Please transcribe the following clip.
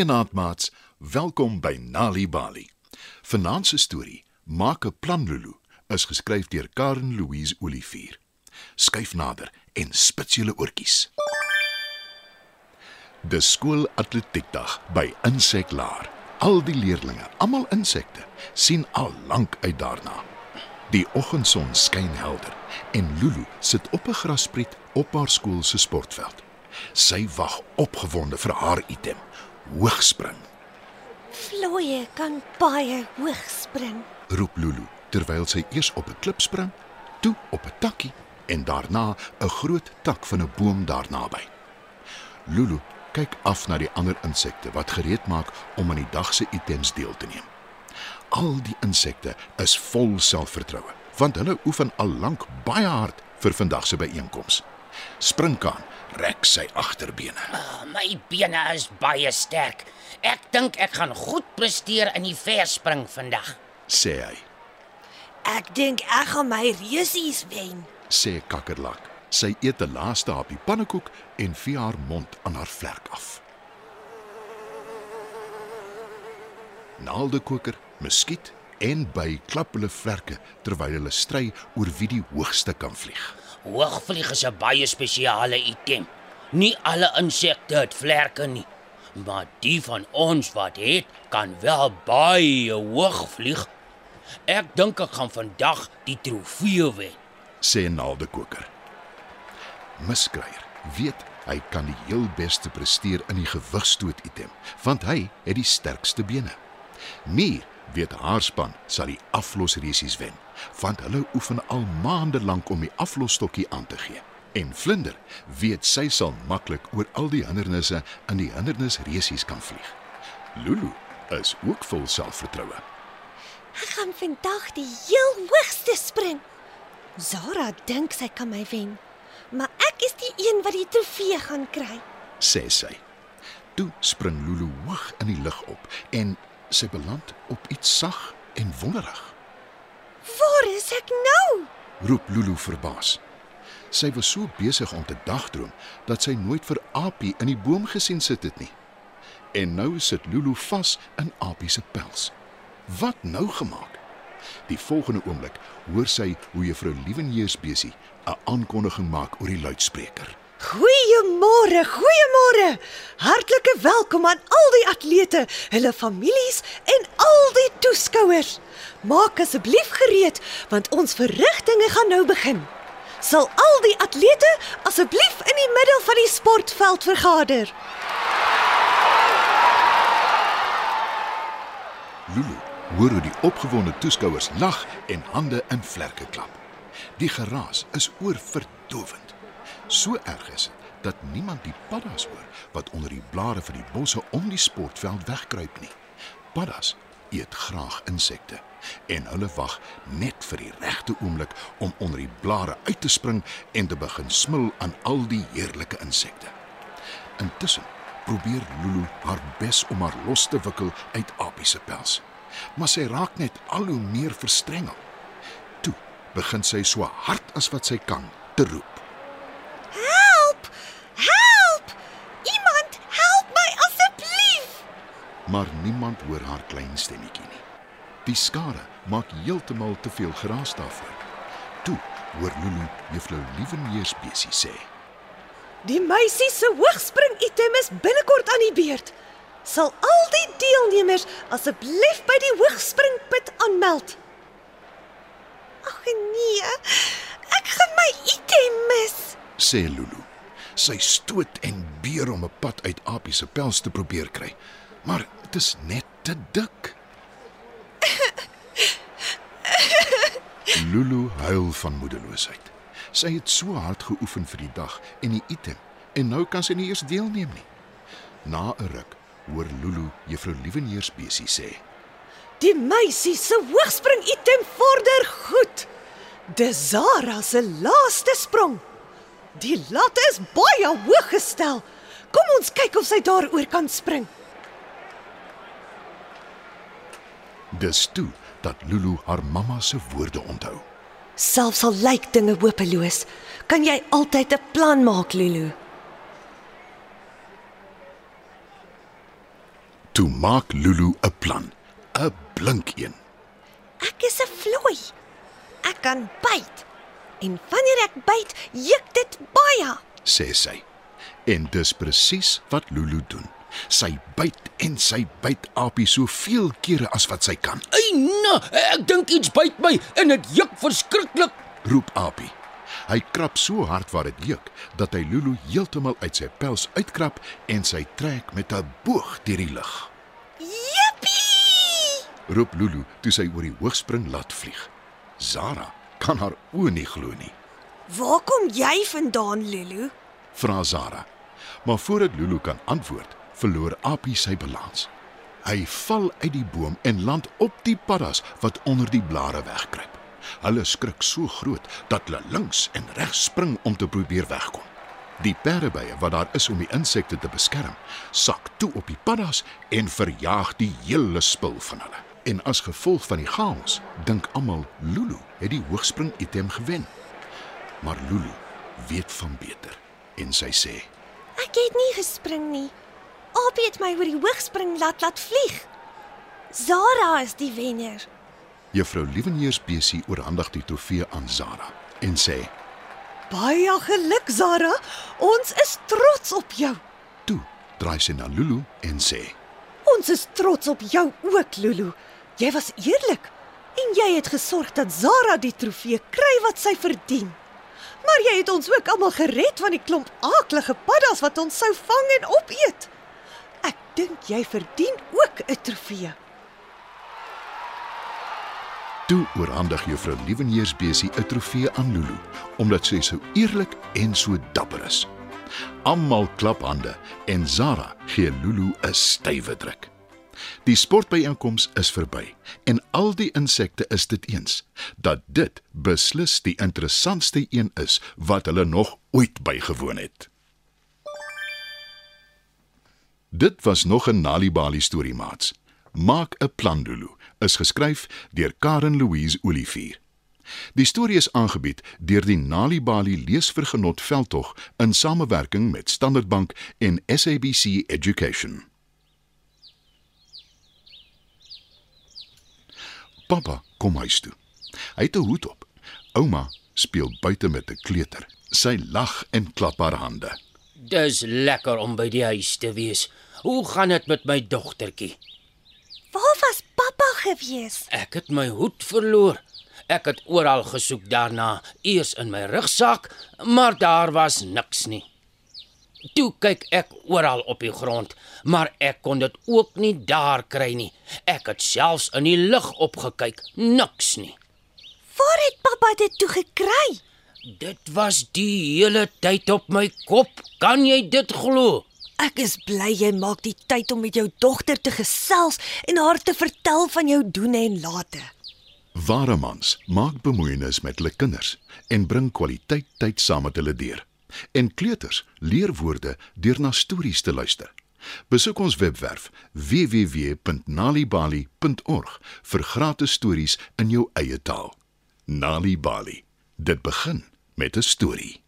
Goeienaand maats, welkom by Nali Bali. Vanaand se storie, Maak 'n plan Lulu, is geskryf deur Karen Louise Olivier. Skyf nader en spits julle oortjies. Dis skool atletiekdag by Inseklaar. Al die leerdlinge, almal insekte, sien al lank uit daarna. Die oggendson skyn helder en Lulu sit op 'n grasspriet op haar skool se sportveld. Sy wag opgewonde vir haar item, hoogspring. Vlooie kan baie hoog spring. roep Lulu terwyl sy eers op 'n klip spring, toe op 'n takkie en daarna 'n groot tak van 'n boom daarnaby. Lulu kyk af na die ander insekte wat gereed maak om aan die dag se items deel te neem. Al die insekte is vol selfvertroue, want hulle oefen al lank baie hard vir vandag se byeenkoms. Springkaan rek sy agterbene. Oh, my bene is baie sterk. Ek dink ek gaan goed presteer in die verspring vandag. sê hy. Ek dink ek gaan my reusies wen. sê Kakkerlak. Sy eet 'n laaste hapie pannekoek en vee haar mond aan haar vlerk af. Naaldekoker, muskiet en by klap hulle vlerke terwyl hulle stry oor wie die hoogste kan vlieg. Hoogvlieg is 'n baie spesiale item. Nie alle insekte het vlerke nie, maar die van ons wat het, kan wel baie hoog vlieg. Ek dink ek gaan vandag die trofee wen. sê Naaldekoker. Miskryer weet hy kan die heel beste presteer in die gewigstoot item, want hy het die sterkste bene. Mier weet haar span sal die aflosresies wen, want hulle oefen al maande lank om die aflosstokkie aan te gee. En Vlinder weet sy sal maklik oor al die hindernisse in die hindernisresies kan vlieg. Lulu is ook vol selfvertroue. Ek gaan vandag die heel hoogste spring. Zara dink sy kan my wen, maar ek is die een wat die trofee gaan kry. sê sy. Toe spring Lulu hoog in die lug op en sy beland op iets sag en wonderig. Waar is ek nou? Roep Lulu verbaas. Sy was so besig om te dagdroom dat sy nooit vir Apie in die boom gesien sit het nie. En nou sit Lulu vas in Apie se pels. Wat nou gemaak? Die volgende oomblik hoor sy hoe juffrou Liewenheers besie 'n aankondiging maak oor die luidspreker. Goeiemôre, goeiemôre. Hartlike welkom aan al die atlete, hulle families en al die toeskouers. Maak asseblief gereed want ons verrigtinge gaan nou begin. Sal al die atlete asseblief in die middel van die sportveld vergader. Lulu hoor hoe die opgewonde toeskouers lag en hande in vlerke klap. Die geraas is oorverdowend. So erg is dit dat niemand die paddas hoor wat onder die blare van die bosse om die sportveld wegkruip nie. Paddas eet graag insekte en hulle wag net vir die regte oomblik om onder die blare uit te spring en te begin smil aan al die heerlike insekte. Intussen probeer Lulu haar bes om haar los te wikkel uit Apie se pels. Maar sy raak net al hoe meer verstrengel. Toe begin sy so hard as wat sy kan te roep. Maar niemand hoor haar klein stemmetjie nie. Die skare maak heeltemal te veel geraas daarvoor. Toe hoor Lulu juffrou Liewenheers besie sê: Die meisie se hoogspring item is binnekort aan die beurt. Sal al die deelnemers asseblief by die hoogspringput aanmeld. Ag nee. Ek gaan my item mis. sê Lulu. Sy stoot en beer om 'n pad uit Apie se pels te probeer kry, maar dit is net te dik. Lulu huil van moedeloosheid. Sy het so hard geoefen vir die dag en die item en nou kan sy nie eens deelneem nie. Na 'n ruk hoor Lulu juffrou Liewenheers besie sê: Die meisie se hoogspring item vorder goed. Dis Zara se laaste sprong. Die lat is baie hoog gestel. Kom ons kyk of sy daaroor kan spring. Dis toe dat Lulu haar mamma se woorde onthou. Selfs al lyk dinge hopeloos, kan jy altyd 'n plan maak, Lulu. Toe maak Lulu 'n plan, 'n blink een. Ek is 'n vlooi. Ek kan byt. En wanneer ek byt, juk dit baie. sê sy. En dis presies wat Lulu doen. Sy byt en sy byt Apie soveel kere as wat sy kan. Ai nee, ek dink iets byt my en dit juk verskriklik. Roep Apie. Hy krap so hard waar dit juk dat hy Lulu heeltemal uit sy pels uitkrap en sy trek met 'n boog deur die lug. Jippie! Roep Lulu toe sy oor die hoogspring laat vlieg. Zara kan haar oë nie glo nie. Waar kom jy vandaan, Lulu? Vra Zara. Maar voordat Lulu kan antwoord, verloor Apie sy balans. Hy val uit die boom en land op die paddas wat onder die blare wegkruip. Hulle skrik so groot dat hulle links en regs spring om te probeer wegkom. Die perdebye wat daar is om die insekte te beskerm, sak toe op die paddas en verjaag die hele spul van hulle. En as gevolg van die chaos, dink almal Lulu het die hoogspring item gewen. Maar Lulu weet van beter en sy sê: Ek het nie gespring nie. Apie het my oor die hoogspring laat laat vlieg. Zara is die wenner. Juffrou Liewenheersbesie oorhandig die trofee aan Zara en sê: Baie geluk, Zara. Ons is trots op jou. "Toe," draai sy na Lulu en sê: Ons is trots op jou ook, Lulu. Jy was eerlik en jy het gesorg dat Zara die trofee kry wat sy verdien. Maar jy het ons ook almal gered van die klomp aaklige paddas wat ons sou vang en opeet. Dink jy verdien ook 'n trofee. Toe oorhandig Juffrou Liewenheersbesie 'n trofee aan Lulu omdat sy so eerlik en so dapper is. Almal klap hande en Zara gee Lulu 'n stywe druk. Die sportbyeenkoms is verby en al die insekte is dit eens dat dit beslis die interessantste een is wat hulle nog ooit bygewoon het. Dit was nog 'n Nalibali storie maats. Maak 'n plan Lulu is geskryf deur Karen Louise Olivier. Die storie is aangebied deur die Nalibali Leesvergenot Veldtog in samewerking met Standard Bank en SABC Education. Pappa kom huis toe. Hy het 'n hoed op. Ouma speel buite met 'n kleuter. Sy lag en klap haar hande. Dis lekker om by die huis te wees. Hoe gaan dit met my dogtertjie? Waar was pappa gewees? Ek het my hoed verloor. Ek het oral gesoek daarna, eers in my rugsak, maar daar was niks nie. Toe kyk ek oral op die grond, maar ek kon dit ook nie daar kry nie. Ek het selfs in die lug opgekyk, niks nie. Waar het pappa dit toe gekry? Dit was die hele tyd op my kop. Kan jy dit glo? Ek is bly jy maak die tyd om met jou dogter te gesels en haar te vertel van jou doene en late. Ware mans maak bemoeienis met hulle kinders en bring kwaliteit tyd saam met hulle deur. En kleuters leer woorde deur na stories te luister. Besoek ons webwerf www.nalibali.org vir gratis stories in jou eie taal. Nali Bali. Dit begin met 'n storie.